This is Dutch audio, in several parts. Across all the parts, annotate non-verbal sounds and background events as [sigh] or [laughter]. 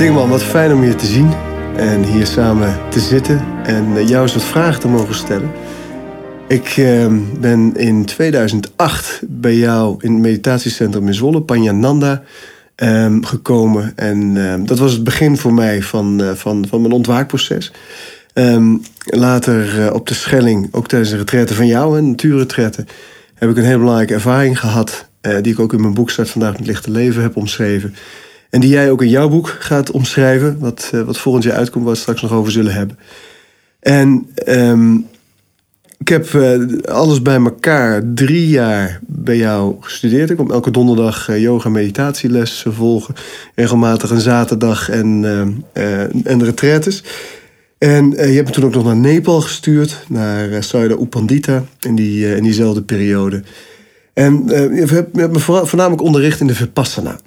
Dingman, wat fijn om je te zien en hier samen te zitten en eh, jou eens wat vragen te mogen stellen. Ik eh, ben in 2008 bij jou in het meditatiecentrum in Zwolle, Panjananda, eh, gekomen. En ehm, dat was het begin voor mij van, eh, van, van mijn ontwaakproces. Ehm, later eh, op de Schelling, ook tijdens een retraite van jou, een natuurretraite, heb ik een hele belangrijke ervaring gehad. eh, die ik ook in mijn boek Start Vandaag met Lichte Leven heb omschreven. En die jij ook in jouw boek gaat omschrijven. Wat, eh, wat volgend jaar uitkomt, waar we het straks nog over zullen hebben. En ehm, ik heb eh, alles bij elkaar drie jaar bij jou gestudeerd. Ik kom elke donderdag eh, yoga en meditatieles volgen. Regelmatig een zaterdag en, eh, en retraites. En je hebt me toen ook nog naar Nepal gestuurd. Naar uh, Sayada Upandita in, die, in diezelfde periode. En je hebt me voornamelijk onderricht in de Vipassana.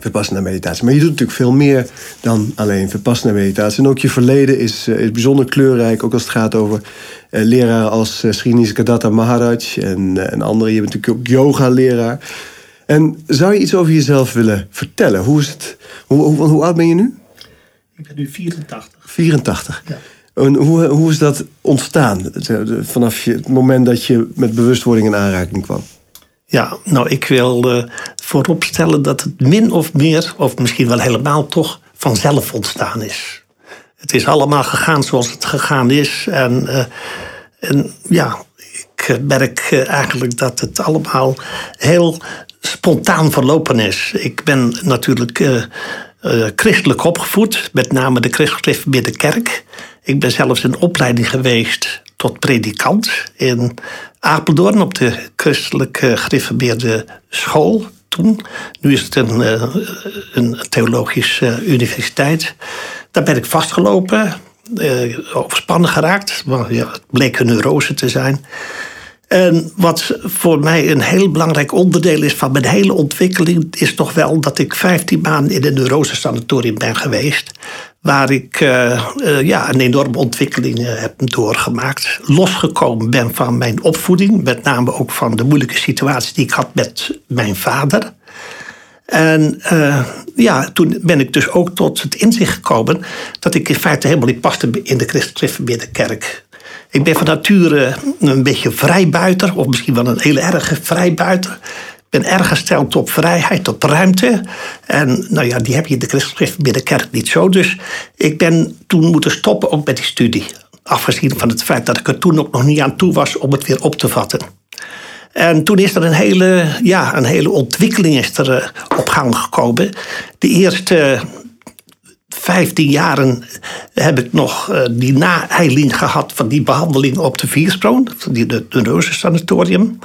Vipassana meditatie. Maar je doet natuurlijk veel meer dan alleen Vipassana meditatie. En ook je verleden is, eh, is bijzonder kleurrijk. Ook als het gaat over eh, leraren als uh, Sri Nisargadatta Maharaj en, eh, en anderen. Je bent natuurlijk ook yoga-leraar. En zou je iets over jezelf willen vertellen? Hoe, is het, hoe, hoe, hoe oud ben je nu? Ik ben nu 84. 84. Ja. En hoe, hoe is dat ontstaan? Vanaf je, het moment dat je met bewustwording in aanraking kwam? Ja, nou, ik wil eh, vooropstellen dat het min of meer, of misschien wel helemaal toch, vanzelf ontstaan is. Het is allemaal gegaan zoals het gegaan is. En, eh, en ja, ik merk eh, eigenlijk dat het allemaal heel spontaan verlopen is. Ik ben natuurlijk eh, christelijk opgevoed, met name de christelijk gereformeerde kerk. Ik ben zelfs in opleiding geweest tot predikant in Apeldoorn op de christelijke gereformeerde school Nu is het een, eh, een theologische universiteit. Daar ben ik vastgelopen, eh, overspannen geraakt. Ja, het bleek een neurose te zijn. En wat voor mij een heel belangrijk onderdeel is van mijn hele ontwikkeling, is toch wel dat ik 15 maanden in een neurosesanatorium ben geweest. Waar ik eh, eh, ja, een enorme ontwikkeling eh, heb doorgemaakt. Losgekomen ben van mijn opvoeding, met name ook van de moeilijke situatie die ik had met mijn vader. En ja, toen ben ik dus ook tot het inzicht gekomen dat ik in feite helemaal niet paste in de christelijk gereformeerde kerk. Ik ben van nature een beetje vrijbuiter, of misschien wel een hele erge vrijbuiter. Ik ben erg gesteld op vrijheid, op ruimte. En nou ja, die heb je in de christelijk gereformeerde kerk niet zo. Dus ik ben toen moeten stoppen ook met die studie. Afgezien van het feit dat ik er toen ook nog niet aan toe was om het weer op te vatten. En toen is er een hele, ja, een hele ontwikkeling is er, eh, op gang gekomen. De eerste 15 jaren heb ik nog eh, die na-eiling gehad van die behandeling op de die de, de Neurosanatorium.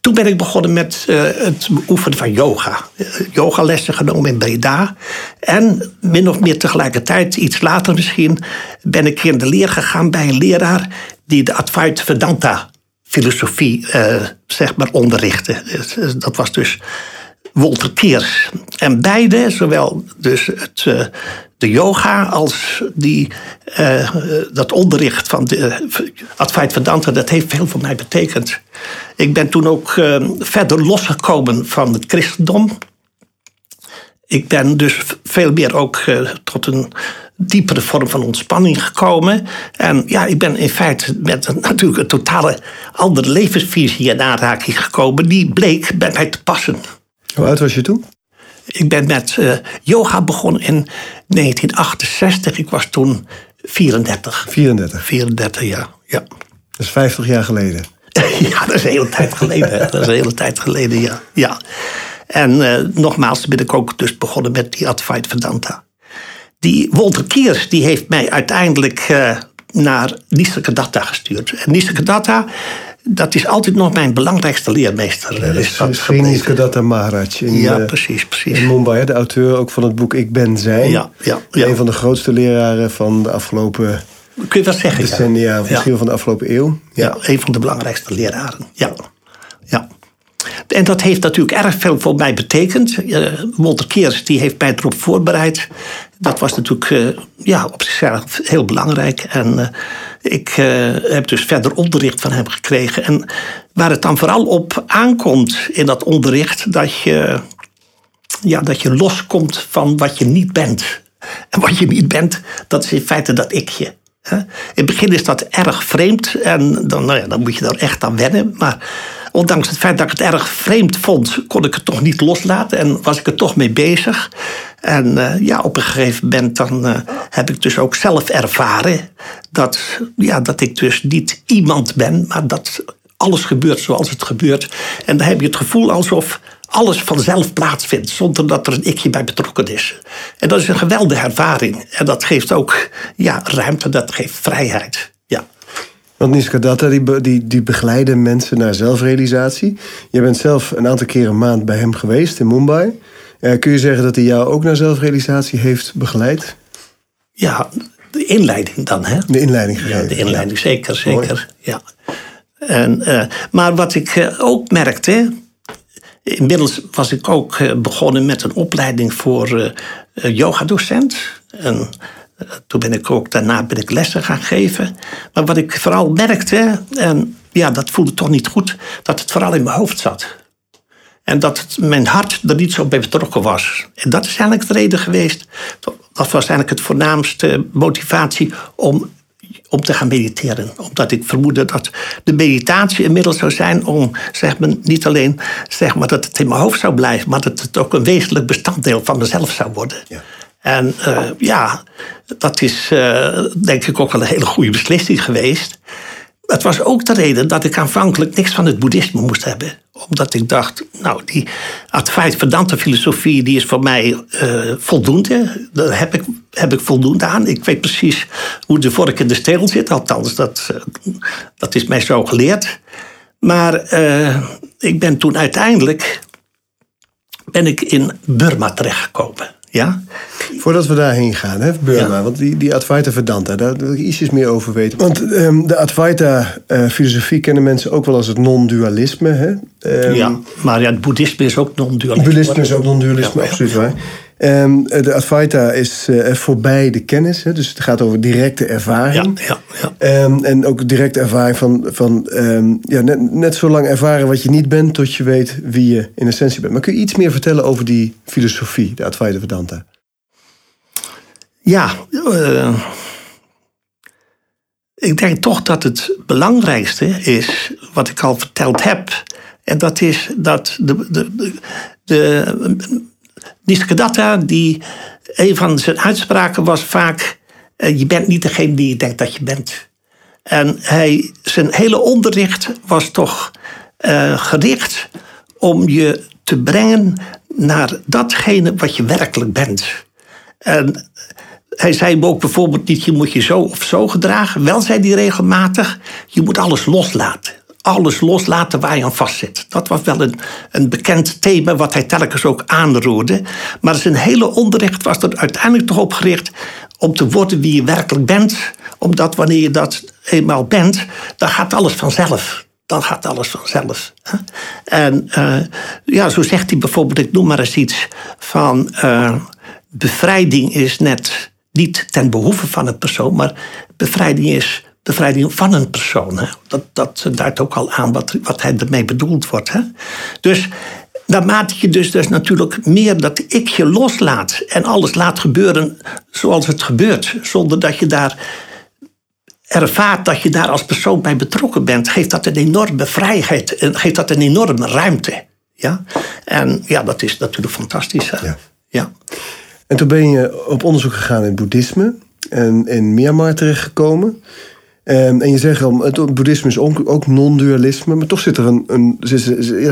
Toen ben ik begonnen met eh, het beoefenen van yoga. Eh, yogalessen genomen in Breda. En min of meer tegelijkertijd, iets later misschien, ben ik in de leer gegaan bij een leraar die de Advaita Vedanta filosofie zeg maar onderrichten. Eh, Dat was dus Wolter Keers. En beide, zowel dus het, de yoga als die, eh, dat onderricht van de Advaita Vedanta, dat heeft veel voor mij betekend. Ik ben toen ook eh, verder losgekomen van het christendom. Ik ben dus veel meer ook eh, tot een diepere vorm van ontspanning gekomen. En ja, ik ben in feite met een, [laughs] natuurlijk een totale andere levensvisie in aanraking gekomen. Die bleek bij mij te passen. Hoe oud was je toen? Ik ben met eh, yoga begonnen in 1968. Ik was toen 34. 34. 34 jaar, ja. Dat is 50 jaar geleden. [laughs] ja, dat is een hele tijd geleden. Dat is een hele tijd geleden, ja. ja. En eh, nogmaals ben ik ook dus begonnen met die Advaita Vedanta. Die Wolter Kiers die heeft mij uiteindelijk eh, naar Nisargadatta gestuurd. En Nisargadatta, dat is altijd nog mijn belangrijkste leermeester. eh, is dat Sri gebleven. Nisargadatta Maharaj in, Ja, eh, precies, precies. in Mumbai. De auteur ook van het boek Ik Ben Zijn. Ja, ja, ja. Een van de grootste leraren van de afgelopen Kun je dat zeggen? ja? decennia, misschien wel van de afgelopen eeuw. Ja, een van de belangrijkste leraren. Ja. ja. En dat heeft natuurlijk erg veel voor mij betekend. Uh, Walter Keers die heeft mij erop voorbereid. Dat was natuurlijk eh, ja, op zichzelf heel belangrijk. En eh, ik eh, heb dus verder onderricht van hem gekregen. En waar het dan vooral op aankomt in dat onderricht... dat je, ja, dat je loskomt van wat je niet bent. En wat je niet bent, dat is in feite dat ikje. In het begin is dat erg vreemd en dan, nou ja, dan moet je er echt aan wennen. Maar ondanks het feit dat ik het erg vreemd vond, kon ik het toch niet loslaten en was ik er toch mee bezig. En uh, ja, op een gegeven moment dan, uh, heb ik dus ook zelf ervaren dat, ja, dat ik dus niet iemand ben, maar dat alles gebeurt zoals het gebeurt. En dan heb je het gevoel alsof alles vanzelf plaatsvindt, zonder dat er een ikje bij betrokken is. En dat is een geweldige ervaring. En dat geeft ook ja, ruimte, dat geeft vrijheid. Want Niskadatta, die, die, die begeleiden mensen naar zelfrealisatie. Je bent zelf een aantal keer een maand bij hem geweest in Mumbai. Uh, kun je zeggen dat hij jou ook naar zelfrealisatie heeft begeleid? Ja, de inleiding dan, hè? De inleiding gegeven. Ja, de inleiding, zeker, zeker. Ja. En, uh, maar wat ik uh, ook merkte, Inmiddels was ik ook eh, begonnen met een opleiding voor uh, yogadocent. En toen ben ik ook daarna ben ik lessen gaan geven. Maar wat ik vooral merkte, en ja, dat voelde toch niet goed, dat het vooral in mijn hoofd zat. En dat mijn hart er niet zo bij betrokken was. En dat is eigenlijk de reden geweest. Dat was eigenlijk het voornaamste motivatie om om te gaan mediteren. Omdat ik vermoedde dat de meditatie inmiddels zou zijn om zeg maar, niet alleen zeg maar, dat het in mijn hoofd zou blijven, maar dat het ook een wezenlijk bestanddeel van mezelf zou worden. Ja. En uh, ja, dat is uh, denk ik ook wel een hele goede beslissing geweest. Het was ook de reden dat ik aanvankelijk niks van het boeddhisme moest hebben. Omdat ik dacht, nou, die Advaita Vedanta filosofie die is voor mij uh, voldoende. Daar heb ik, heb ik voldoende aan. Ik weet precies hoe de vork in de steel zit. Althans, dat, dat is mij zo geleerd. Maar ik ben toen uiteindelijk ben ik in Burma terechtgekomen. Ja? Voordat we daarheen gaan, hè, Burma, want die, die Advaita Vedanta, daar wil ik ietsjes meer over weten. Want um, de Advaita-filosofie kennen mensen ook wel als het non-dualisme. Hè? Um, ja, maar ja, het boeddhisme is ook non-dualisme. Het boeddhisme is ook non-dualisme, ja, absoluut waar. Um, de Advaita is uh, voorbij de kennis, hè? dus het gaat over directe ervaring. Ja, ja, ja. Um, en ook directe ervaring van, van um, ja, net, net zo lang ervaren wat je niet bent, tot je weet wie je in essentie bent. Maar kun je iets meer vertellen over die filosofie, de Advaita Vedanta? Ja, uh, ik denk toch dat het belangrijkste is wat ik al verteld heb. En dat is dat de, de, de, de Nisargadatta, die een van zijn uitspraken was vaak: uh, je bent niet degene die je denkt dat je bent. En hij, zijn hele onderricht was toch uh, gericht om je te brengen naar datgene wat je werkelijk bent. En hij zei ook bijvoorbeeld niet, je moet je zo of zo gedragen. Wel zei hij regelmatig, je moet alles loslaten. Alles loslaten waar je aan vastzit. Dat was wel een, een bekend thema wat hij telkens ook aanroerde. Maar zijn hele onderricht was er uiteindelijk toch op gericht om te worden wie je werkelijk bent. Omdat wanneer je dat eenmaal bent, dan gaat alles vanzelf dan gaat alles vanzelf. En uh, ja, zo zegt hij bijvoorbeeld, ik noem maar eens iets van uh, bevrijding is net niet ten behoeve van een persoon, maar bevrijding is bevrijding van een persoon. Hè? Dat, dat duidt ook al aan wat, wat hij ermee bedoeld wordt. Hè? Dus naarmate je dus, dus natuurlijk meer dat ik je loslaat en alles laat gebeuren zoals het gebeurt, zonder dat je daar ervaart dat je daar als persoon bij betrokken bent, geeft dat een enorme vrijheid en geeft dat een enorme ruimte. Ja? En ja, dat is natuurlijk fantastisch. Hè? Ja. ja. En toen ben je op onderzoek gegaan in het boeddhisme en in Myanmar terechtgekomen. En, en je zegt al, het boeddhisme is ook, non-dualisme, maar toch zit er een, een,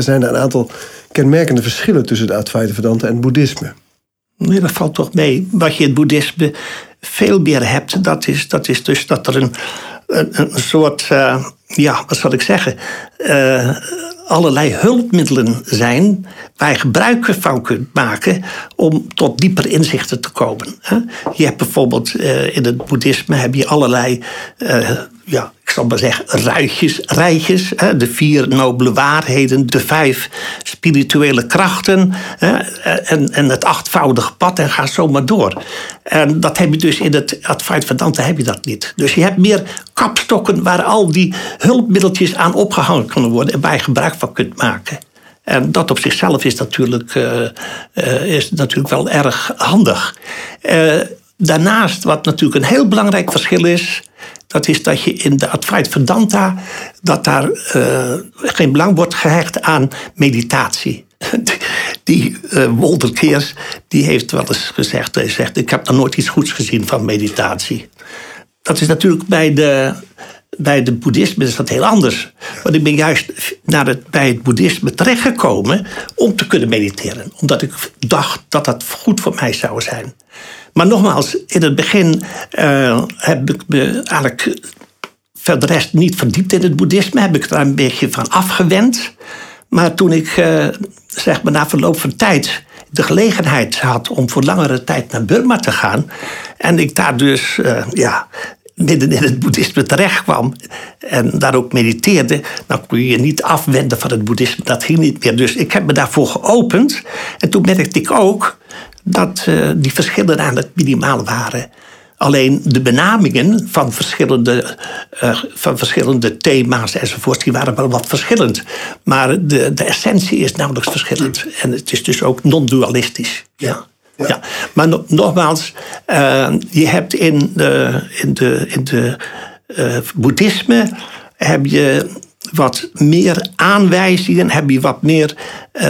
zijn er een aantal kenmerkende verschillen tussen de Advaita Vedanta en het boeddhisme. Nee, dat valt toch mee. Wat je in het boeddhisme veel meer hebt, dat is, dat is dus dat er een, een, soort, uh, ja, wat zal ik zeggen, uh, allerlei hulpmiddelen zijn waar je gebruik van kunt maken om tot dieper inzichten te komen. Je hebt bijvoorbeeld eh, in het boeddhisme heb je allerlei ja, ik zal maar zeggen, rijtjes, rijtjes. Hè, de vier nobele waarheden, de vijf spirituele krachten hè, en, en het achtvoudige pad en ga zo maar door. En dat heb je dus in het Advaita Vedanta heb je dat niet. Dus je hebt meer kapstokken waar al die hulpmiddeltjes aan opgehangen kunnen worden en waar je gebruik van kunt maken. En dat op zichzelf is natuurlijk, is natuurlijk wel erg handig. daarnaast, wat natuurlijk een heel belangrijk verschil is, dat is dat je in de Advaita Vedanta, dat daar geen belang wordt gehecht aan meditatie. [laughs] Die uh, Walter Keers, die heeft wel eens gezegd, hij zegt, ik heb nog nooit iets goeds gezien van meditatie. Dat is natuurlijk bij de, bij de boeddhisme is dat heel anders. Want ik ben juist naar het, bij het boeddhisme terechtgekomen om te kunnen mediteren. Omdat ik dacht dat dat goed voor mij zou zijn. Maar nogmaals, in het begin uh, heb ik me eigenlijk verder rest niet verdiept in het boeddhisme. Heb ik daar een beetje van afgewend. Maar toen ik, uh, zeg maar, na verloop van tijd de gelegenheid had om voor langere tijd naar Burma te gaan. En ik daar dus uh, ja, midden in het boeddhisme terecht kwam en daar ook mediteerde, dan kun je je niet afwenden van het boeddhisme. Dat ging niet meer. Dus ik heb me daarvoor geopend. En toen merkte ik ook dat uh, die verschillen eigenlijk minimaal waren. Alleen de benamingen van verschillende, uh, van verschillende thema's enzovoort, die waren wel wat verschillend. Maar de, de essentie is nauwelijks verschillend. En het is dus ook non-dualistisch. Ja. Ja. Maar nogmaals, uh, je hebt in de, in de, in de uh, boeddhisme heb je wat meer aanwijzingen, heb je wat meer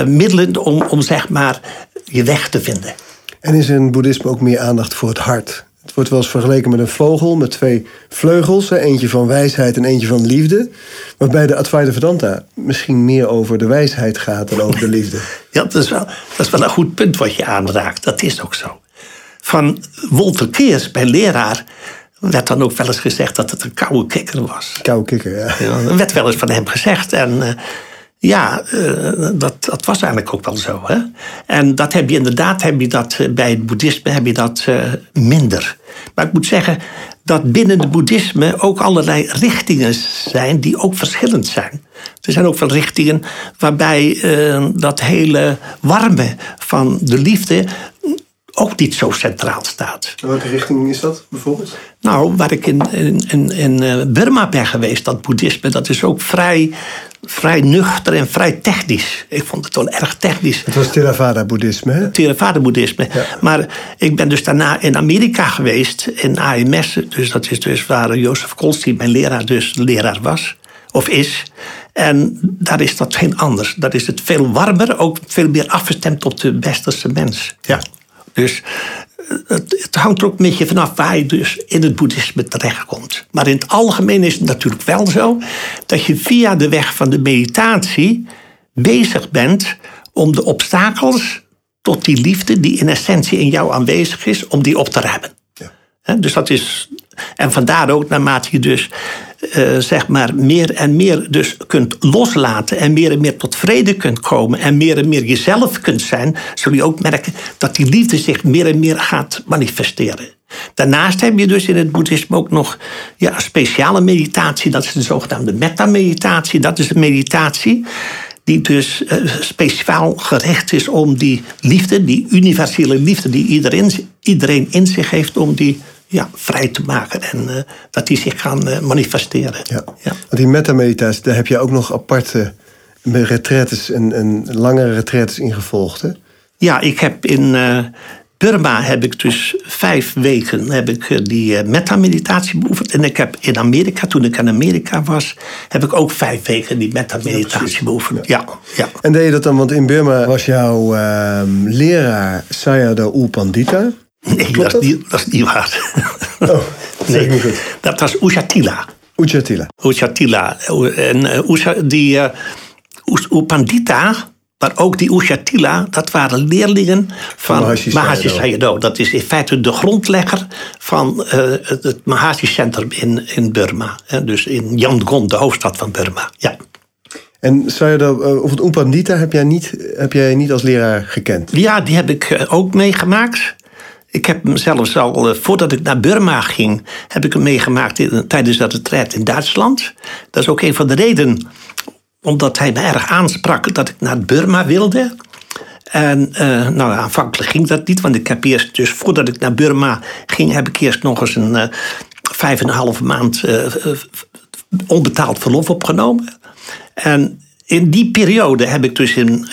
middelen om, om zeg maar je weg te vinden. En is in boeddhisme ook meer aandacht voor het hart? Het wordt wel eens vergeleken met een vogel met twee vleugels. Eentje van wijsheid en eentje van liefde. Waarbij de Advaita Vedanta misschien meer over de wijsheid gaat dan over de liefde. [laughs] Ja, dat is wel, dat is wel een goed punt wat je aanraakt. Dat is ook zo. Van Wolter Keers, bij leraar, werd dan ook wel eens gezegd dat het een koude kikker was. Koude kikker, ja. ja dat werd wel eens van hem gezegd. En uh, ja, uh, dat, dat was eigenlijk ook wel zo. Hè? En dat heb je inderdaad, heb je dat, eh, bij het boeddhisme heb je dat uh, minder. Maar ik moet zeggen dat binnen het boeddhisme ook allerlei richtingen zijn die ook verschillend zijn. Er zijn ook veel richtingen waarbij uh, dat hele warme van de liefde ook niet zo centraal staat. welke richting is dat bijvoorbeeld? Nou, waar ik in, in, in Burma ben geweest, dat boeddhisme, dat is ook vrij vrij nuchter en vrij technisch. Ik vond het wel erg technisch. Het was Theravada-boeddhisme, hè? Theravada-boeddhisme. Maar ik ben dus daarna in Amerika geweest, in AMS. Dus dat is dus waar Jozef Kolstein, mijn leraar, dus leraar was. Of is. En daar is dat geen anders. Daar is het veel warmer, ook veel meer afgestemd op de westerse mens. Ja. Dus het, hangt er ook een beetje vanaf waar je dus in het boeddhisme terechtkomt. Maar in het algemeen is het natuurlijk wel zo dat je via de weg van de meditatie bezig bent om de obstakels tot die liefde die in essentie in jou aanwezig is, om die op te remmen. Ja. Dus dat is, en vandaar ook naarmate je dus uh, zeg maar meer en meer dus kunt loslaten en meer en meer tot vrede kunt komen en meer en meer jezelf kunt zijn, zul je ook merken dat die liefde zich meer en meer gaat manifesteren. Daarnaast heb je dus in het boeddhisme ook nog ja, een speciale meditatie, dat is de zogenaamde metta-meditatie. Dat is een meditatie die dus uh, speciaal gericht is om die liefde, die universele liefde die iedereen, iedereen in zich heeft, om die ja, vrij te maken en uh, dat die zich gaan uh, manifesteren. Ja. ja. Want die metameditatie, daar heb je ook nog aparte retretes en, en langere retretes in gevolgd, hè? Ja, ik heb in uh, Burma heb ik dus vijf weken heb ik die metameditatie beoefend. En ik heb in Amerika, toen ik in Amerika was, heb ik ook vijf weken die metameditatie ja, beoefend. Ja. Ja, En deed je dat dan, want in Burma was jouw ehm, leraar Sayadaw Pandita. Nee, dat, Is niet, dat is niet waar. Oh, [laughs] nee, niet goed. Dat was Ushatila. Ushatila. Ushatila. En uh, die uh, Upandita, maar ook die Ushatila, dat waren leerlingen van Mahasi Sayadaw. Dat is in feite de grondlegger van uh, het Mahasi Centrum in, in Burma. Dus in Yangon, de hoofdstad van Burma. Ja. En Sayadaw, of het Upandita heb jij, niet, heb jij niet als leraar gekend? Ja, die heb ik ook meegemaakt. Ik heb hem zelfs al, eh, voordat ik naar Burma ging, heb ik hem meegemaakt tijdens dat retreat in Duitsland. Dat is ook een van de redenen, omdat hij me erg aansprak dat ik naar Burma wilde. En uh, nou, aanvankelijk ging dat niet, want ik heb eerst, dus voordat ik naar Burma ging, heb ik eerst nog eens een uh, vijf en een half maand onbetaald verlof opgenomen. En in die periode heb ik dus in,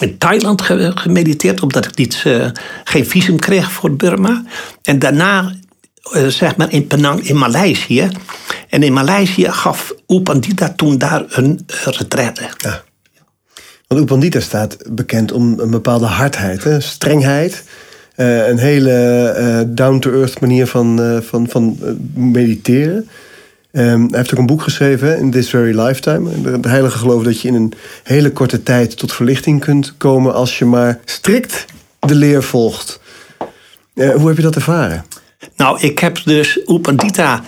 in Thailand gemediteerd, omdat ik niet, uh, geen visum kreeg voor Burma. En daarna, uh, zeg maar, in Penang in Maleisië. En in Maleisië gaf Upandita toen daar een retraite. Ja. Want Upandita staat bekend om een bepaalde hardheid, hè? strengheid. een hele down-to-earth manier van, van, van mediteren. Um, hij heeft ook een boek geschreven, In This Very Lifetime. De heilige geloof dat je in een hele korte tijd tot verlichting kunt komen als je maar strikt de leer volgt. Uh, hoe heb je dat ervaren? Nou, ik heb dus Upandita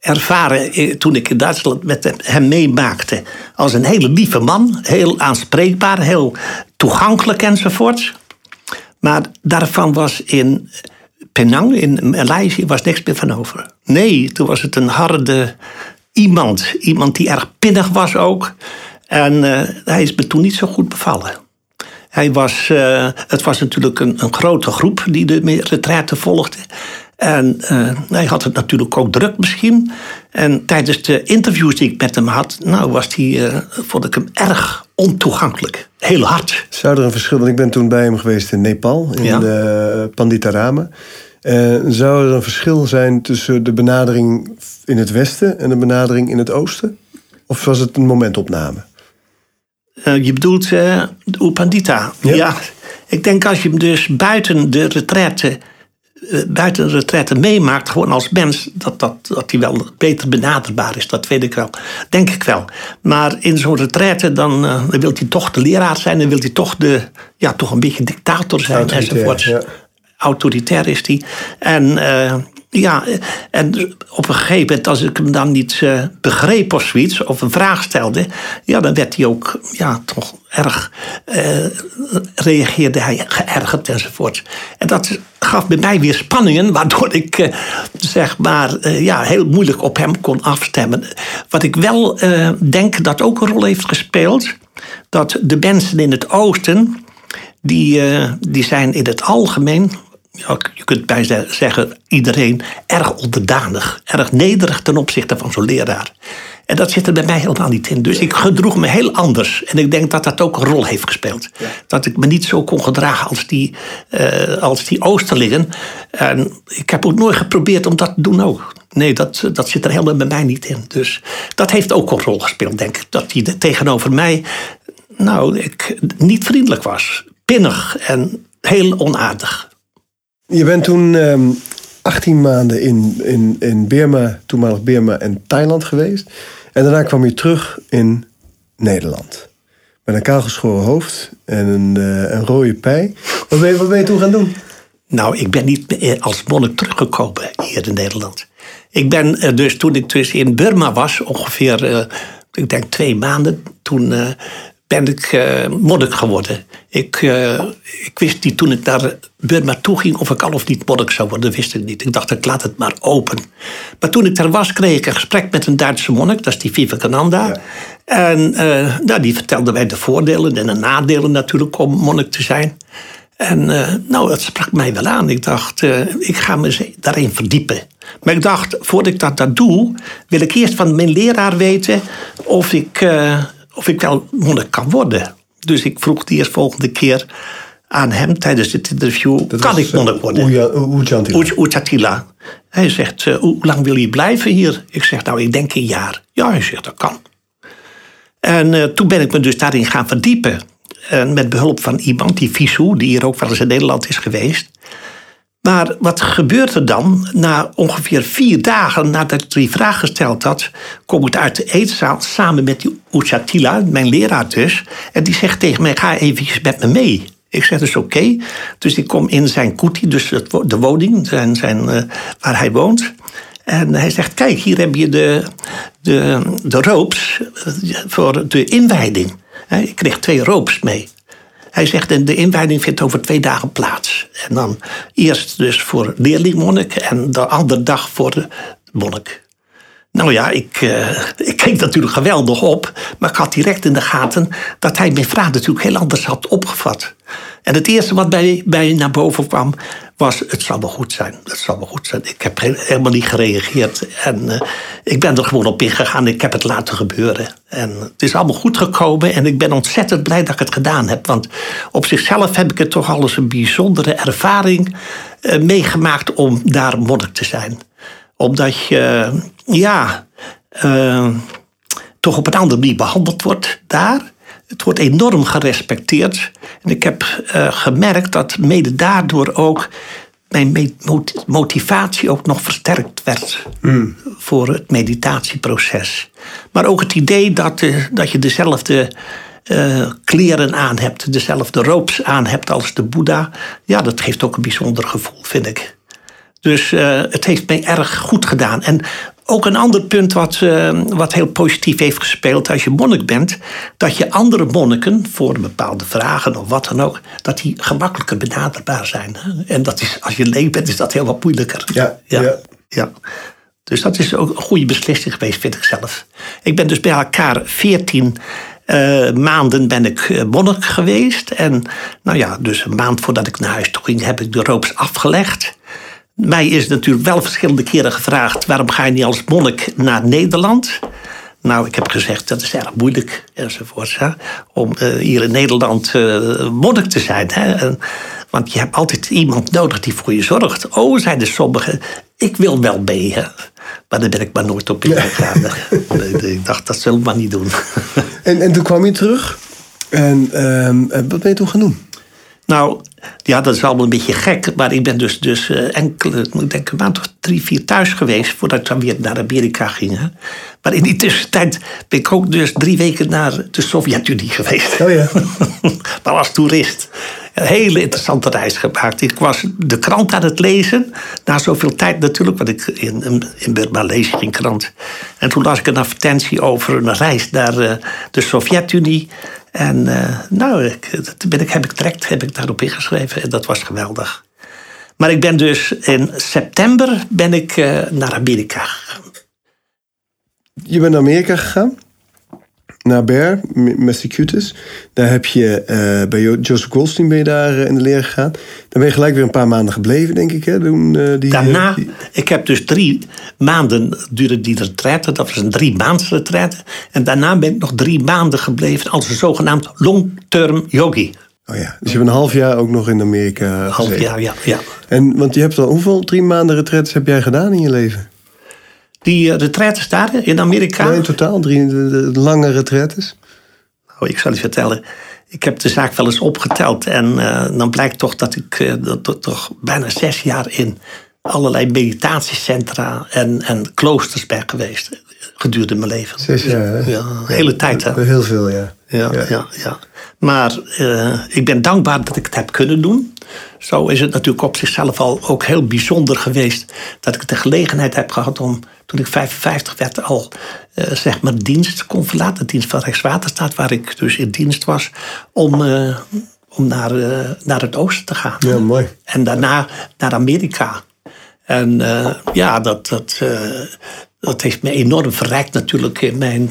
ervaren eh, toen ik in Duitsland met hem meemaakte. Als een hele lieve man, heel aanspreekbaar, heel toegankelijk enzovoort. Maar daarvan was in Penang in Maleisië was niks meer van over. Nee, toen was het een harde iemand. Iemand die erg pinnig was ook. En uh, hij is me toen niet zo goed bevallen. Hij was, uh, het was natuurlijk een, een, grote groep die de retraite volgde. En uh, hij had het natuurlijk ook druk misschien. En tijdens de interviews die ik met hem had, nou was hij, vond ik hem erg ontoegankelijk. Heel hard. Zou er een verschil, want ik ben toen bij hem geweest in Nepal, in ja. de Panditarama. Uh, zou er een verschil zijn tussen de benadering in het westen en de benadering in het oosten? Of was het een momentopname? Je bedoelt uh, de Upandita. Ja. ja. ik denk als je hem dus buiten de retraite, buiten de retraite meemaakt, gewoon als mens, dat, dat, dat hij wel beter benaderbaar is. Dat weet ik wel. Denk ik wel. Maar in zo'n retraite, dan, dan wil hij toch de leraar zijn, dan wil hij toch, de, ja, toch een beetje dictator zijn enzovoort. Ja autoritair is hij. En uh, ja, en op een gegeven moment, als ik hem dan niet uh, begreep of zoiets, of een vraag stelde, ja, dan werd hij ook ja, toch erg, uh, reageerde hij geërgerd enzovoort. En dat gaf bij mij weer spanningen, waardoor ik zeg maar ja, heel moeilijk op hem kon afstemmen. Wat ik wel denk dat ook een rol heeft gespeeld, dat de mensen in het oosten, die, die zijn in het algemeen ja, je kunt bij zeggen, iedereen erg onderdanig, erg nederig ten opzichte van zo'n leraar. En dat zit er bij mij helemaal niet in. Dus ik gedroeg me heel anders. En ik denk dat dat ook een rol heeft gespeeld. Dat ik me niet zo kon gedragen als die, uh, als die Oosterlingen. En ik heb ook nooit geprobeerd om dat te doen ook. Nee, dat, dat zit er helemaal bij mij niet in. Dus dat heeft ook een rol gespeeld, denk ik. Dat hij tegenover mij nou, ik, niet vriendelijk was. Pinnig en heel onaardig. Je bent toen um, ehm, 18 maanden in, in, in Burma, toenmalig Burma en Thailand geweest. En daarna kwam je terug in Nederland. Met een kaalgeschoren hoofd en een, uh, een rode pij. Wat ben, je, wat ben je toen gaan doen? Nou, ik ben niet als monnik teruggekomen hier in Nederland. Ik ben uh, dus toen ik dus in Burma was, ongeveer, uh, ik denk twee maanden, toen ben ik uh, monnik geworden. Ik, uh, ik wist niet toen ik naar Burma toe ging of ik al of niet monnik zou worden. Wist ik niet. Ik dacht, ik laat het maar open. Maar toen ik daar was, kreeg ik een gesprek met een Duitse monnik. Dat is die Vivekananda. Ja. En uh, nou, die vertelde mij de voordelen en de nadelen natuurlijk om monnik te zijn. En nou, dat sprak mij wel aan. Ik dacht, ik ga me daarin verdiepen. Maar ik dacht, voordat ik dat, dat doe, wil ik eerst van mijn leraar weten of ik of ik wel monnik kan worden. Dus ik vroeg die eerst volgende keer aan hem tijdens dit interview: kan ik monnik worden? Ujatila. Hij zegt: uh, Hoe lang wil je blijven hier? Ik zeg: Nou, ik denk een jaar. Ja, hij zegt: Dat kan. En uh, toen ben ik me dus daarin gaan verdiepen. En met behulp van iemand, die Visu, die hier ook wel eens in Nederland is geweest. Maar wat gebeurt er dan? Na ongeveer vier dagen nadat ik die vraag gesteld had, kom ik uit de eetzaal samen met die Uchatila, mijn leraar dus. En die zegt tegen mij: ga even met me mee. Ik zeg dus oké. Dus ik kom in zijn kuti, dus de woning zijn, zijn, uh, waar hij woont. En hij zegt: Kijk, hier heb je de, de, de ropes voor de inwijding. Ik kreeg twee ropes mee. Hij zegt, de inwijding vindt over twee dagen plaats. En dan eerst dus voor leerlingmonnik en de andere dag voor de monnik. Nou ja, ik, uh, ik keek natuurlijk geweldig op, maar ik had direct in de gaten dat hij mijn vraag natuurlijk heel anders had opgevat. En het eerste wat bij, bij naar boven kwam, was, het zal wel goed zijn. Het zal wel goed zijn. Ik heb helemaal niet gereageerd. En uh, ik ben er gewoon op ingegaan. Ik heb het laten gebeuren. En het is allemaal goed gekomen. En ik ben ontzettend blij dat ik het gedaan heb. Want op zichzelf heb ik het toch alles een bijzondere ervaring uh, meegemaakt om daar monnik te zijn. Omdat je, ja, uh, toch op een andere manier behandeld wordt daar. Het wordt enorm gerespecteerd. En ik heb uh, gemerkt dat mede daardoor ook mijn motivatie ook nog versterkt werd mm. voor het meditatieproces. Maar ook het idee dat, uh, dat je dezelfde uh, kleren aan hebt, dezelfde robes aan hebt als de Boeddha. Ja, dat geeft ook een bijzonder gevoel, vind ik. Dus het heeft mij erg goed gedaan. En ook een ander punt wat, uh, wat heel positief heeft gespeeld als je monnik bent, dat je andere monniken voor bepaalde vragen of wat dan ook, dat die gemakkelijker benaderbaar zijn. En dat is, als je leeg bent, is dat heel wat moeilijker. Ja, ja. ja. Dus dat is ook een goede beslissing geweest, vind ik zelf. Ik ben dus bij elkaar 14 uh, maanden ben ik eh, monnik geweest. En nou ja, dus een maand voordat ik naar huis toe ging, heb ik de roops afgelegd. Mij is natuurlijk wel verschillende keren gevraagd: waarom ga je niet als monnik naar Nederland? Nou, ik heb gezegd dat is erg moeilijk enzovoort. Hè, om uh, hier in Nederland uh, monnik te zijn. Hè. En, want je hebt altijd iemand nodig die voor je zorgt. Oh, zeiden sommigen, ik wil wel mee. Hè. Maar daar ben ik maar nooit op ingegaan. ik dacht, dat zullen we maar niet doen. en, en toen kwam je terug. En uh, wat ben je toen gaan doen? Nou, ja, dat is allemaal een beetje gek. Maar ik ben dus, dus uh, enkele, ik denk een maand of drie, vier thuis geweest. voordat ik dan weer naar Amerika ging. Hè. Maar in die tussentijd ben ik ook dus drie weken naar de Sovjet-Unie geweest. Oh ja. [laughs] maar als toerist. Een hele interessante reis gemaakt. Ik was de krant aan het lezen. Na zoveel tijd natuurlijk, want ik in, in Burma lees ik geen krant. En toen las ik een advertentie over een reis naar uh, de Sovjet-Unie. En uh, nou, ik, heb ik direct heb ik daarop ingeschreven en dat was geweldig. Maar ik ben dus in september ben ik uh, naar Amerika gegaan. Je bent naar Amerika gegaan? Naar Bear, Massachusetts. Daar heb je uh, bij Joseph Goldstein ben je daar in de leer gegaan. Dan ben je gelijk weer een paar maanden gebleven, denk ik. Hè? Doen, uh, die, Daarna, die... ik heb dus drie maanden duurde die retraite. Dat was een drie maanden retraite. En daarna ben ik nog drie maanden gebleven als een zogenaamd long-term yogi. Oh ja, dus je hebt een half jaar ook nog in Amerika Een half jaar, ja, ja. En, want je hebt al, hoeveel drie maanden retraites heb jij gedaan in je leven? Die uh, retraites daar in Amerika? Ja, in totaal drie lange retraites. Nou, ik zal je vertellen. Ik heb de zaak wel eens opgeteld. En uh, dan blijkt toch dat ik uh, dat, toch bijna zes jaar in allerlei meditatiecentra en, en kloosters ben geweest. Gedurende mijn leven. Zes jaar, Ja, de hele tijd, hè? Heel veel, ja. Ja, ja. ja, ja. Maar uh, ik ben dankbaar dat ik het heb kunnen doen. Zo is het natuurlijk op zichzelf al ook heel bijzonder geweest dat ik de gelegenheid heb gehad om, toen ik 55 werd, al uh, zeg maar dienst kon verlaten. Dienst van Rijkswaterstaat, waar ik dus in dienst was, om, uh, om naar, naar het oosten te gaan. Ja, mooi. En daarna naar Amerika. En ja, dat, dat, dat heeft me enorm verrijkt natuurlijk in mijn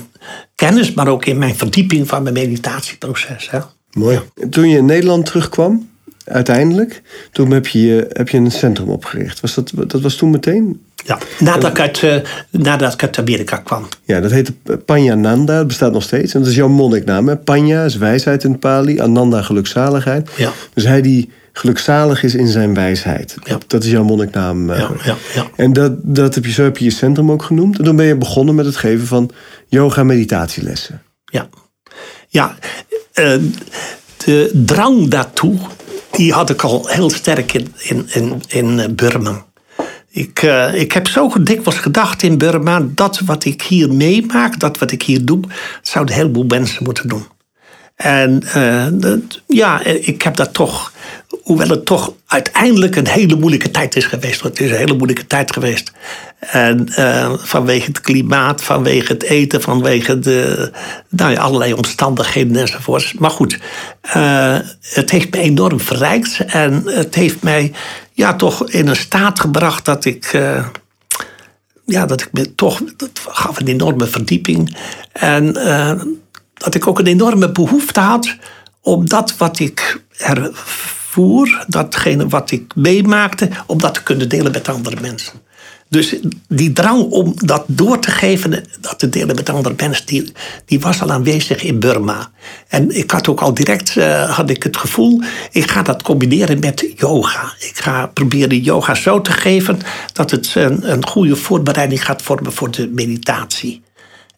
kennis, maar ook in mijn verdieping van mijn meditatieproces. Hè. Mooi. Toen je in Nederland terugkwam, uiteindelijk, toen heb je, heb je een centrum opgericht. Was dat, dat was toen meteen? Ja, nadat ik, uit, uh, nadat ik uit Amerika kwam. Ja, dat heette Panyananda, dat bestaat nog steeds. En dat is jouw monniknaam. Hè? Panya is wijsheid in het Pali, Ananda gelukzaligheid. Ja. Dus hij die gelukzalig is in zijn wijsheid. Ja. Dat is jouw monniknaam. Ja, ja, ja. En dat, dat heb je, zo heb je je centrum ook genoemd. En toen ben je begonnen met het geven van yoga meditatielessen. Ja, ja uh, de drang daartoe, die had ik al heel sterk in, in, in, in Burma. Ik, uh, ik heb zo dikwijls gedacht in Burma, dat wat ik hier meemaak, dat wat ik hier doe, zouden een heleboel mensen moeten doen. En dat, ja, ik heb dat toch hoewel het toch uiteindelijk een hele moeilijke tijd is geweest. Want het is een hele moeilijke tijd geweest. En uh, vanwege het klimaat, vanwege het eten, vanwege de, nou ja, allerlei omstandigheden enzovoorts. Maar goed, uh, het heeft me enorm verrijkt. En het heeft mij ja, toch in een staat gebracht dat ik. Ja, dat ik me toch. Dat gaf een enorme verdieping. En dat ik ook een enorme behoefte had om dat wat ik er voer, datgene wat ik meemaakte, om dat te kunnen delen met andere mensen. Dus die drang om dat door te geven, dat te delen met andere mensen, die, die was al aanwezig in Burma. En ik had ook al direct uh, had ik het gevoel, ik ga dat combineren met yoga. Ik ga proberen yoga zo te geven dat het een, een goede voorbereiding gaat vormen voor de meditatie.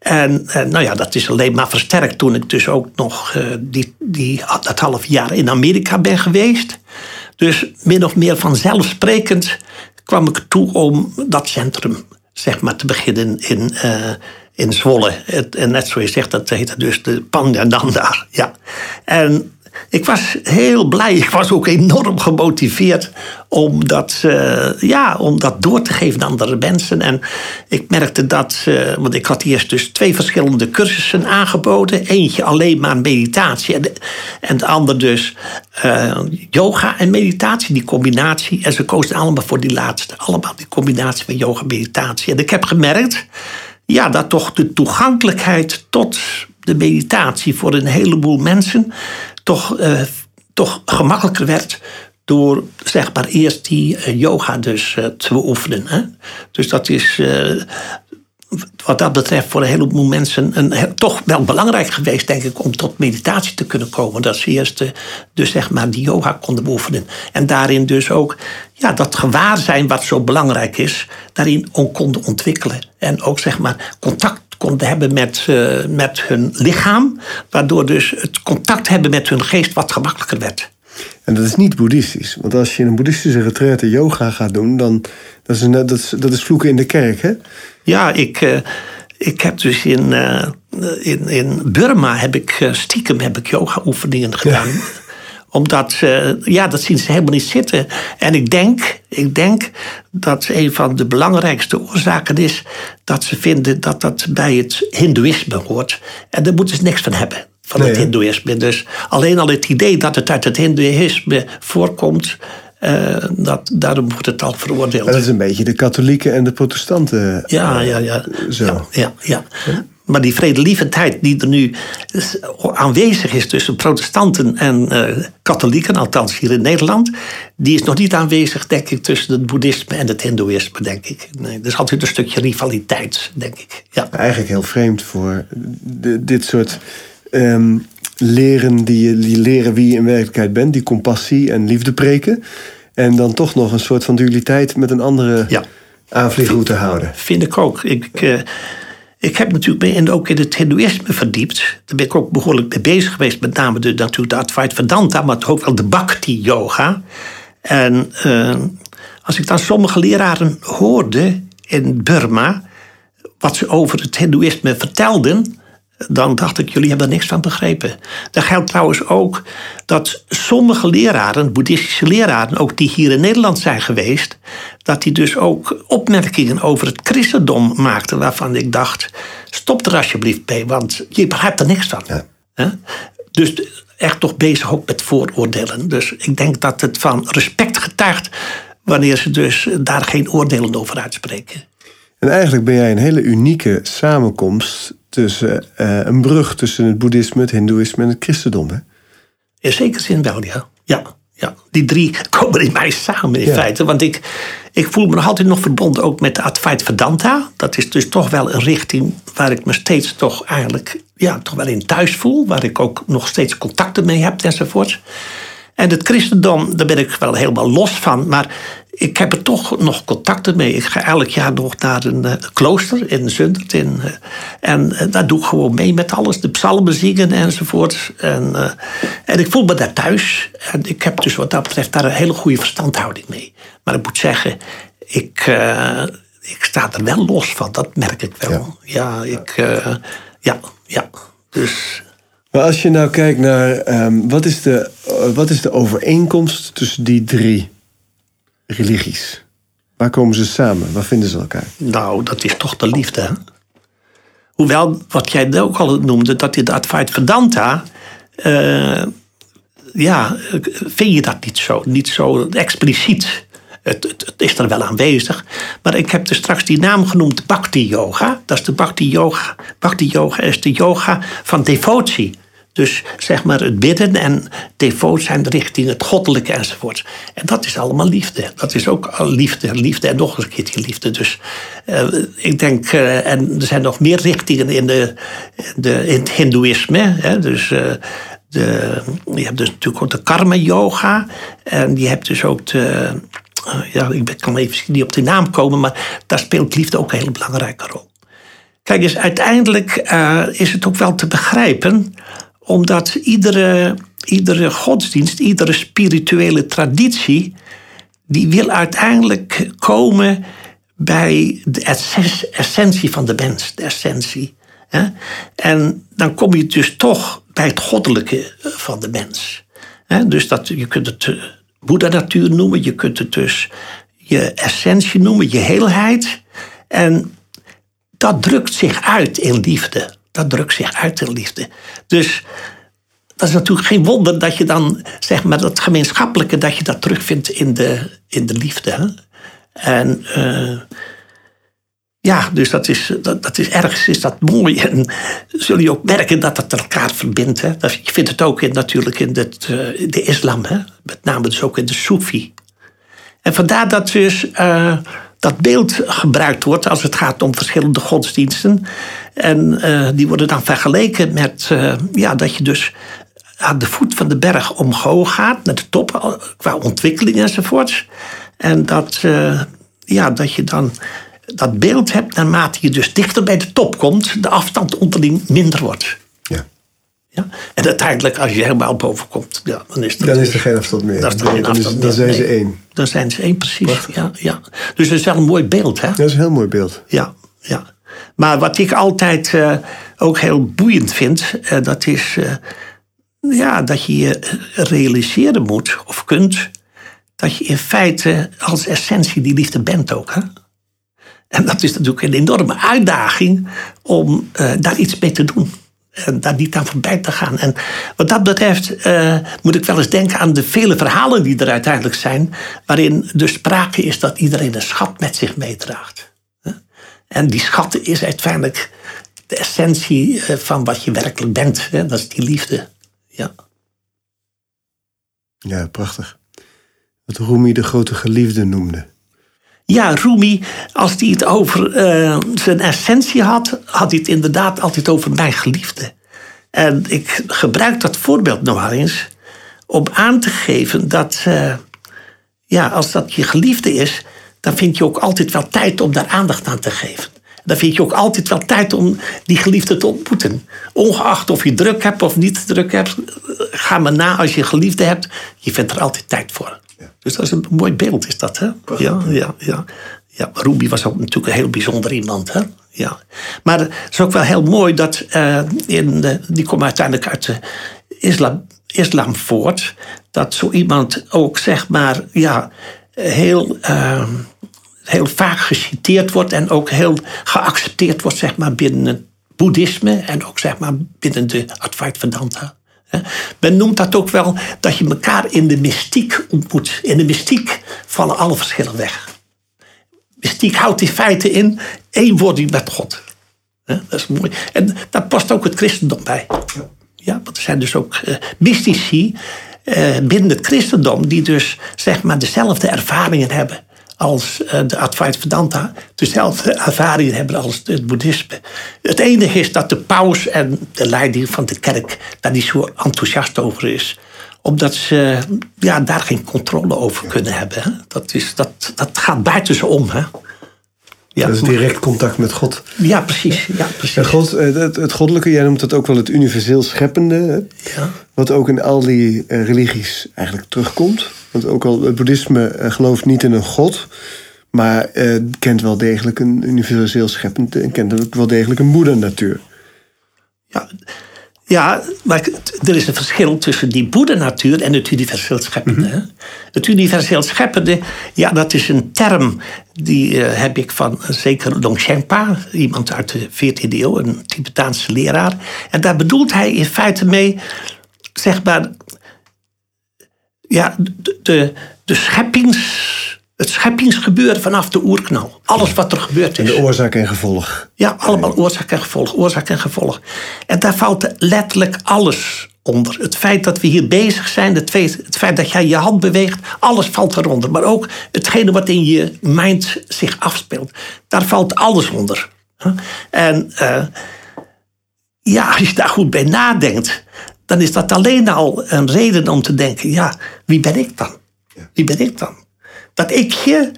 En, en, nou ja, dat is alleen maar versterkt toen ik dus ook nog uh, die, die, dat half jaar in Amerika ben geweest. Dus min of meer vanzelfsprekend kwam ik toe om dat centrum zeg maar, te beginnen in, uh, in Zwolle. Het, en net zoals je zegt, dat heette dus de Pandananda. Ja. En ik was heel blij. Ik was ook enorm gemotiveerd om dat, uh, ja, om dat door te geven aan andere mensen. En ik merkte dat, uh, want ik had eerst dus twee verschillende cursussen aangeboden. Eentje alleen maar meditatie en de, en de ander dus uh, yoga en meditatie, die combinatie. En ze kozen allemaal voor die laatste. Allemaal die combinatie van yoga en meditatie. En ik heb gemerkt ja, dat toch de toegankelijkheid tot de meditatie voor een heleboel mensen toch, uh, toch gemakkelijker werd door zeg maar eerst die uh, yoga dus uh, te beoefenen. Hè? Dus dat is wat dat betreft voor een heleboel mensen een, toch wel belangrijk geweest, denk ik, om tot meditatie te kunnen komen. Dat ze eerst dus zeg maar die yoga konden beoefenen. En daarin dus ook ja, dat gewaarzijn wat zo belangrijk is, daarin ook konden ontwikkelen. En ook zeg maar contact konden hebben met, uh, met hun lichaam, waardoor dus het contact hebben met hun geest wat gemakkelijker werd. En dat is niet boeddhistisch. Want als je een boeddhistische retraite yoga gaat doen, dan dat is, dat is, dat is vloeken in de kerk, hè? Ja, ik, uh, ik heb dus in, uh, in, in Burma heb ik stiekem heb ik yoga oefeningen gedaan. Ja omdat, ja, dat zien ze helemaal niet zitten. En ik denk, ik denk dat een van de belangrijkste oorzaken is dat ze vinden dat dat bij het Hindoeïsme hoort. En daar moeten ze niks van hebben, van het Hindoeïsme. Dus alleen al het idee dat het uit het Hindoeïsme voorkomt. Uh, dat, daarom wordt het al veroordeeld. dat is een beetje de katholieken en de protestanten. Ja, ja, ja. Zo. ja, ja. ja. Maar die vredelievendheid die er nu aanwezig is tussen protestanten en uh, katholieken, althans hier in Nederland, die is nog niet aanwezig, denk ik, tussen het boeddhisme en het hindoeïsme, denk ik. Nee, er is altijd een stukje rivaliteit, denk ik. Ja. Eigenlijk heel vreemd voor dit soort um, leren, die, die leren wie je in werkelijkheid bent, die compassie en liefde preken. En dan toch nog een soort van dualiteit met een andere ja. aanvliegroute houden. Vind ik ook. Ik, uh, ik heb natuurlijk ook in het Hindoeïsme verdiept. Daar ben ik ook behoorlijk mee bezig geweest. Met name de, natuurlijk de Advaita Vedanta, maar ook wel de Bhakti-yoga. En uh, als ik dan sommige leraren hoorde in Burma... wat ze over het Hindoeïsme vertelden dan dacht ik, jullie hebben er niks van begrepen. Dat geldt trouwens ook dat sommige leraren, boeddhistische leraren, ook die hier in Nederland zijn geweest, dat die dus ook opmerkingen over het christendom maakten waarvan ik dacht, stop er alsjeblieft mee, want je begrijpt er niks van. Ja. Dus echt toch bezig ook met vooroordelen. Dus ik denk dat het van respect getuigt wanneer ze dus daar geen oordelen over uitspreken. En eigenlijk ben jij een hele unieke samenkomst tussen uh, een brug tussen het boeddhisme, het hindoeïsme en het christendom. Hè? In zekere zin wel, ja. ja. Ja, die drie komen in mij samen in feite. Want ik, ik voel me nog altijd nog verbonden ook met de Advaita Vedanta. Dat is dus toch wel een richting waar ik me steeds toch eigenlijk ja, toch wel in thuis voel. Waar ik ook nog steeds contacten mee heb enzovoort. En het christendom, daar ben ik wel helemaal los van. Maar ik heb er toch nog contacten mee. Ik ga elk jaar nog naar een uh, klooster in Zundert. In, uh, en uh, daar doe ik gewoon mee met alles. De psalmen zingen enzovoort. En, en ik voel me daar thuis. En ik heb dus wat dat betreft daar een hele goede verstandhouding mee. Maar ik moet zeggen, ik, ik sta er wel los van. Dat merk ik wel. Ja, ja ik... ja, ja. Dus... Maar als je nou kijkt naar um, wat, is de, wat is de overeenkomst tussen die drie religies? Waar komen ze samen? Waar vinden ze elkaar? Nou, dat is toch de liefde. Hè? Hoewel, wat jij ook al noemde, dat in de Advaita Vedanta. Uh, ja, vind je dat niet zo, niet zo expliciet. Het, het, het, is er wel aanwezig. Maar ik heb er straks die naam genoemd, Bhakti Yoga. Dat is de Bhakti Yoga. Bhakti Yoga is de yoga van devotie. Dus zeg maar het bidden en devoot zijn richting het goddelijke enzovoort. En dat is allemaal liefde. Dat is ook liefde, liefde en nog een keertje liefde. Dus uh, ik denk, uh, en er zijn nog meer richtingen in, de, de, in het hindoeïsme. Hè? Dus uh, de, je hebt dus natuurlijk ook de karma yoga. En je hebt dus ook de, ja, ik kan even niet op de naam komen, maar daar speelt liefde ook een hele belangrijke rol. Kijk eens, uiteindelijk is het ook wel te begrijpen, omdat iedere, iedere godsdienst, iedere spirituele traditie, die wil uiteindelijk komen bij de essentie van de mens, de essentie. En dan kom je dus toch bij het goddelijke van de mens. Dus dat, je kunt het eh, Boeddha-natuur noemen, je kunt het dus je essentie noemen, je heelheid. En dat drukt zich uit in liefde. Dat drukt zich uit in liefde. Dus dat is natuurlijk geen wonder dat je dan, zeg maar, dat gemeenschappelijke, dat je dat terugvindt in de, in de liefde. Hè? En uh, ja, dus dat is, dat, dat, is ergens is dat mooi. En zul je ook merken dat dat elkaar verbindt. Hè? Je vindt het ook in, natuurlijk in de, de islam, hè? met name dus ook in de Soefi. En vandaar dat dus dat beeld gebruikt wordt als het gaat om verschillende godsdiensten. En uh, die worden dan vergeleken met uh, ja, dat je dus aan de voet van de berg omhoog gaat, naar de top, qua ontwikkeling enzovoorts. En dat, ja, dat je dan dat beeld hebt naarmate je dus dichter bij de top komt, de afstand onderling minder wordt. Ja. En uiteindelijk, als je helemaal boven komt, ja, dan is, dat dan is er geen afstand meer. Dan, is er geen afstand dan, dan zijn ze één. Dan zijn ze één, precies. Ja, ja. Dus dat is wel een mooi beeld. Hè? Dat is een heel mooi beeld. Ja, ja. Maar wat ik altijd uh, ook heel boeiend vind, uh, dat is uh, ja, dat je je realiseren moet of kunt dat je in feite als essentie die liefde bent ook. Hè? En dat is natuurlijk een enorme uitdaging om daar iets mee te doen. En daar niet aan voorbij te gaan. En wat dat betreft uh, moet ik wel eens denken aan de vele verhalen die er uiteindelijk zijn. Waarin dus sprake is dat iedereen een schat met zich meedraagt. En die schat is uiteindelijk de essentie eh, van wat je werkelijk bent. Dat is die liefde. Ja, ja prachtig. Wat Rumi de grote geliefde noemde. Ja, Rumi, als hij het over uh, zijn essentie had, had hij het inderdaad altijd over mijn geliefde. En ik gebruik dat voorbeeld nog wel eens om aan te geven dat, uh, ja, als dat je geliefde is, dan vind je ook altijd wel tijd om daar aandacht aan te geven. Dan vind je ook altijd wel tijd om die geliefde te ontmoeten. Ongeacht of je druk hebt of niet druk hebt, ga maar na als je geliefde hebt. Je vindt er altijd tijd voor. Dus dat is een mooi beeld, is dat, hè? Ja, ja, ja. Ja, Ruby was ook natuurlijk een heel bijzonder iemand, hè? Ja. Maar het is ook wel heel mooi dat uh, in de, die komt uiteindelijk uit de islam, islam voort, dat zo iemand ook zeg maar ja, heel, uh, heel vaak geciteerd wordt en ook heel geaccepteerd wordt zeg maar, binnen het boeddhisme en ook zeg maar, binnen de Advaita Vedanta. Men noemt dat ook wel dat je elkaar in de mystiek ontmoet. In de mystiek vallen alle verschillen weg. Mystiek houdt in feite in één wording met God. Dat is mooi. En daar past ook het christendom bij. Ja, want er zijn dus ook uh, mystici binnen het christendom die dus zeg maar dezelfde ervaringen hebben als uh, de Advaita Vedanta dezelfde ervaringen hebben als het boeddhisme. Het enige is dat de paus en de leiding van de kerk daar niet zo enthousiast over is omdat ze ja, daar geen controle over kunnen hebben. Dat, is, dat, dat gaat buiten ze om. Hè? Ja, dat is direct contact met God. Ja, precies. Ja, precies. God, eh, het, het, goddelijke, jij noemt dat ook wel het universeel scheppende. Ja. Wat ook in al die eh, religies eigenlijk terugkomt. Want ook al het boeddhisme gelooft niet in een God. Maar uh, kent wel degelijk een universeel scheppend en kent ook wel degelijk een boeddha-natuur. Ja, ja, maar er is een verschil tussen die boeddha-natuur en het universeel scheppende. Mm -hmm. Het universeel scheppende, ja, dat is een term die uh, heb ik van zeker Longchenpa, iemand uit de 14e eeuw, een Tibetaanse leraar. En daar bedoelt hij in feite mee, zeg maar, ja, de, de, de scheppings Het scheppingsgebeuren vanaf de oerknal. Alles wat er gebeurd En is. de oorzaak en gevolg. Ja, allemaal oorzaak en gevolg, oorzaak en gevolg. En daar valt letterlijk alles onder. Het feit dat we hier bezig zijn, het feit, het feit dat jij je hand beweegt, alles valt eronder. Maar ook hetgene wat in je mind zich afspeelt, daar valt alles onder. En eh, ja, als je daar goed bij nadenkt, dan is dat alleen al een reden om te denken, ja, wie ben ik dan? Wie ben ik dan? Dat ikje,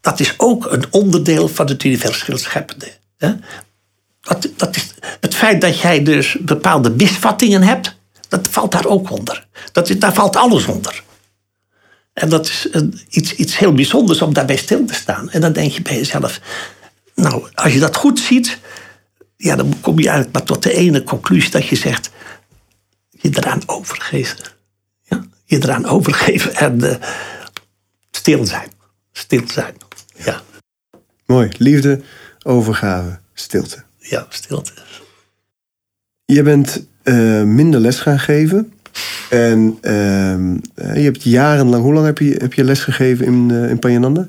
dat is ook een onderdeel van het universeel scheppende. Hè? Dat, dat is het feit dat jij dus bepaalde misvattingen hebt, dat valt daar ook onder. Dat is, daar valt alles onder. En dat is een, iets, iets heel bijzonders om daarbij stil te staan. En dan denk je bij jezelf, nou, als je dat goed ziet, ja, dan kom je eigenlijk maar tot de ene conclusie dat je zegt, je eraan overgeven. Ja? Je eraan overgeven en eh, stil zijn. Stil zijn. Ja, Mooi. Liefde, overgave, stilte. ja stilte. Je bent eh, minder les gaan geven. En ehm, eh, je hebt jarenlang, hoe lang heb je, heb je les gegeven in, eh in Payananda?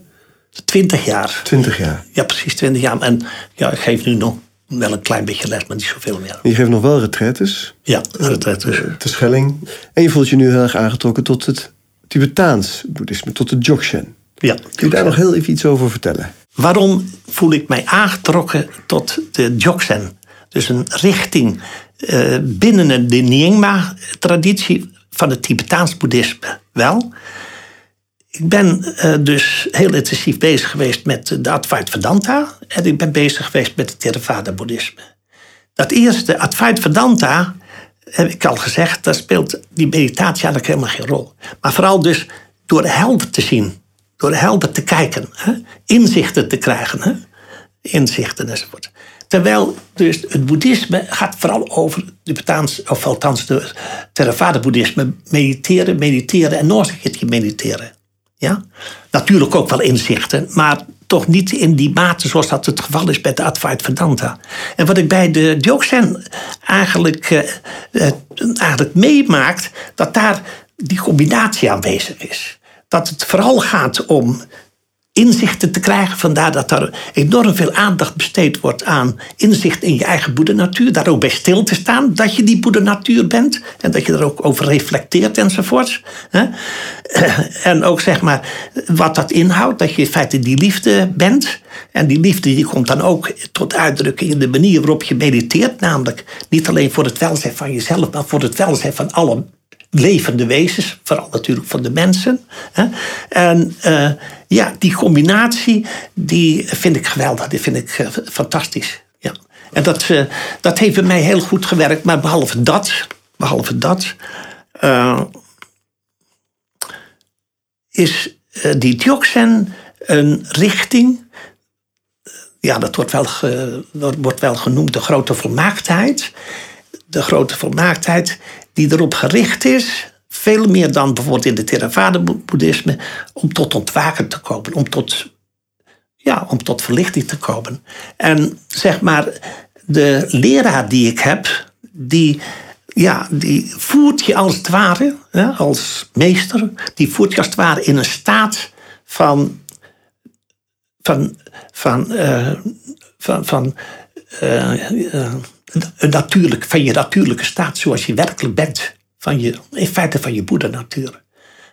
Twintig jaar. Twintig jaar. Ja, precies twintig jaar. En ja, ik geef nu nog wel een klein beetje les, maar niet zoveel meer. Je geeft nog wel retraites, Ja, is dus. te Schelling. En je voelt je nu heel erg aangetrokken tot het Tibetaans boeddhisme, tot het Dzogchen. Ja. Kun je daar nog heel even iets over vertellen? Waarom voel ik mij aangetrokken tot de Dzogchen? Dus een richting eh, binnen de Nyingma-traditie van het Tibetaans boeddhisme. Wel, ik ben eh, dus heel intensief bezig geweest met de Advaita Vedanta en ik ben bezig geweest met het Theravada-boeddhisme. Dat eerste, Advaita Vedanta, heb ik al gezegd, daar speelt die meditatie eigenlijk helemaal geen rol. Maar vooral dus door helder te zien, door helder te kijken, hè? inzichten te krijgen, hè? inzichten enzovoort. Terwijl dus het boeddhisme gaat vooral over de of althans Theravada-boeddhisme, mediteren, mediteren en nog een mediteren. Ja? Natuurlijk ook wel inzichten, maar toch niet in die mate zoals dat het geval is bij de Advaita Vedanta. En wat ik bij de Dzogchen eigenlijk, eh, eh, eigenlijk meemaakt, dat daar die combinatie aanwezig is. Dat het vooral gaat om inzichten te krijgen. Vandaar dat er enorm veel aandacht besteed wordt aan inzicht in je eigen boedernatuur. Daar ook bij stil te staan dat je die boedernatuur bent. En dat je er ook over reflecteert enzovoorts. [clears throat] En ook zeg maar wat dat inhoudt. Dat je in feite die liefde bent. En die liefde die komt dan ook tot uitdrukking in de manier waarop je mediteert. Namelijk niet alleen voor het welzijn van jezelf, maar voor het welzijn van alle levende wezens, vooral natuurlijk van de mensen. En eh, ja, die combinatie, die vind ik geweldig, die vind ik eh, fantastisch. Ja. En dat, eh, dat heeft bij mij heel goed gewerkt, maar behalve dat, behalve dat, is die Dzogchen een richting, ja, dat wordt wel, ge- wordt wel genoemd de grote volmaaktheid. De grote volmaaktheid die erop gericht is, veel meer dan bijvoorbeeld in het Theravada-boeddhisme, om tot ontwaken te komen, om tot, ja, om tot verlichting te komen. En zeg maar, de leraar die ik heb, die, ja, die voert je als het ware, als meester, die voert je als het ware in een staat van van, van, eh, van, van, eh, eh, een natuurlijk, van je natuurlijke staat zoals je werkelijk bent. Van je, in feite van je boedernatuur.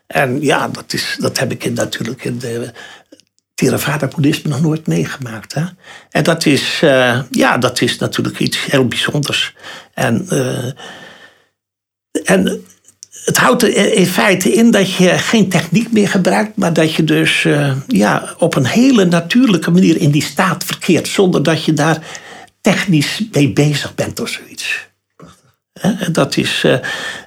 En ja, dat, is, dat heb ik in, natuurlijk in de Theravada-boeddhisme nog nooit meegemaakt. Hè? En dat is, eh, ja, dat is natuurlijk iets heel bijzonders. En, eh, en het houdt er in feite in dat je geen techniek meer gebruikt, maar dat je dus eh, ja, op een hele natuurlijke manier in die staat verkeert, zonder dat je daar technisch mee bezig bent of zoiets. Dat is,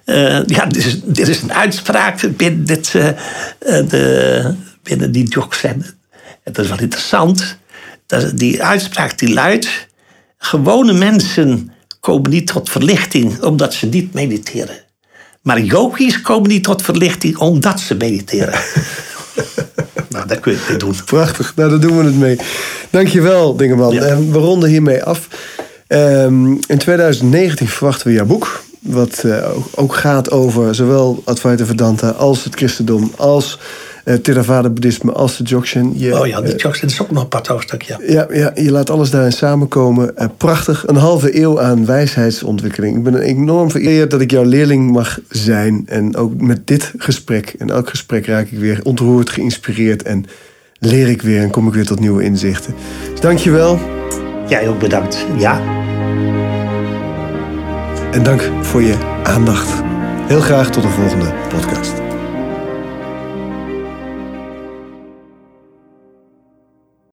eh, ja, dit is, dit is een uitspraak binnen, eh, de, binnen die. En dat is wel interessant. Dat, die uitspraak die luidt: gewone mensen komen niet tot verlichting omdat ze niet mediteren. Maar yogis komen niet tot verlichting omdat ze mediteren. [laughs] [laughs] nou, daar kun je het mee doen. Prachtig, nou daar doen we het mee. Dankjewel, Dingeman. Ja. En we ronden hiermee af. Ehm, in 2019 verwachten we jouw boek. Wat eh, ook, ook gaat over zowel Advaita Vedanta als het christendom... als uh, Theravada boeddhisme als de Dzogchen. Je, oh ja, de Dzogchen is ook nog een apart hoofdstuk, ja. ja. Ja, je laat alles daarin samenkomen. Uh, prachtig, een halve eeuw aan wijsheidsontwikkeling. Ik ben enorm vereerd dat ik jouw leerling mag zijn. En ook met dit gesprek, en elk gesprek raak ik weer ontroerd, geïnspireerd en leer ik weer en kom ik weer tot nieuwe inzichten. Dus dankjewel. Jij ook bedankt, ja. En dank voor je aandacht. Heel graag tot de volgende podcast.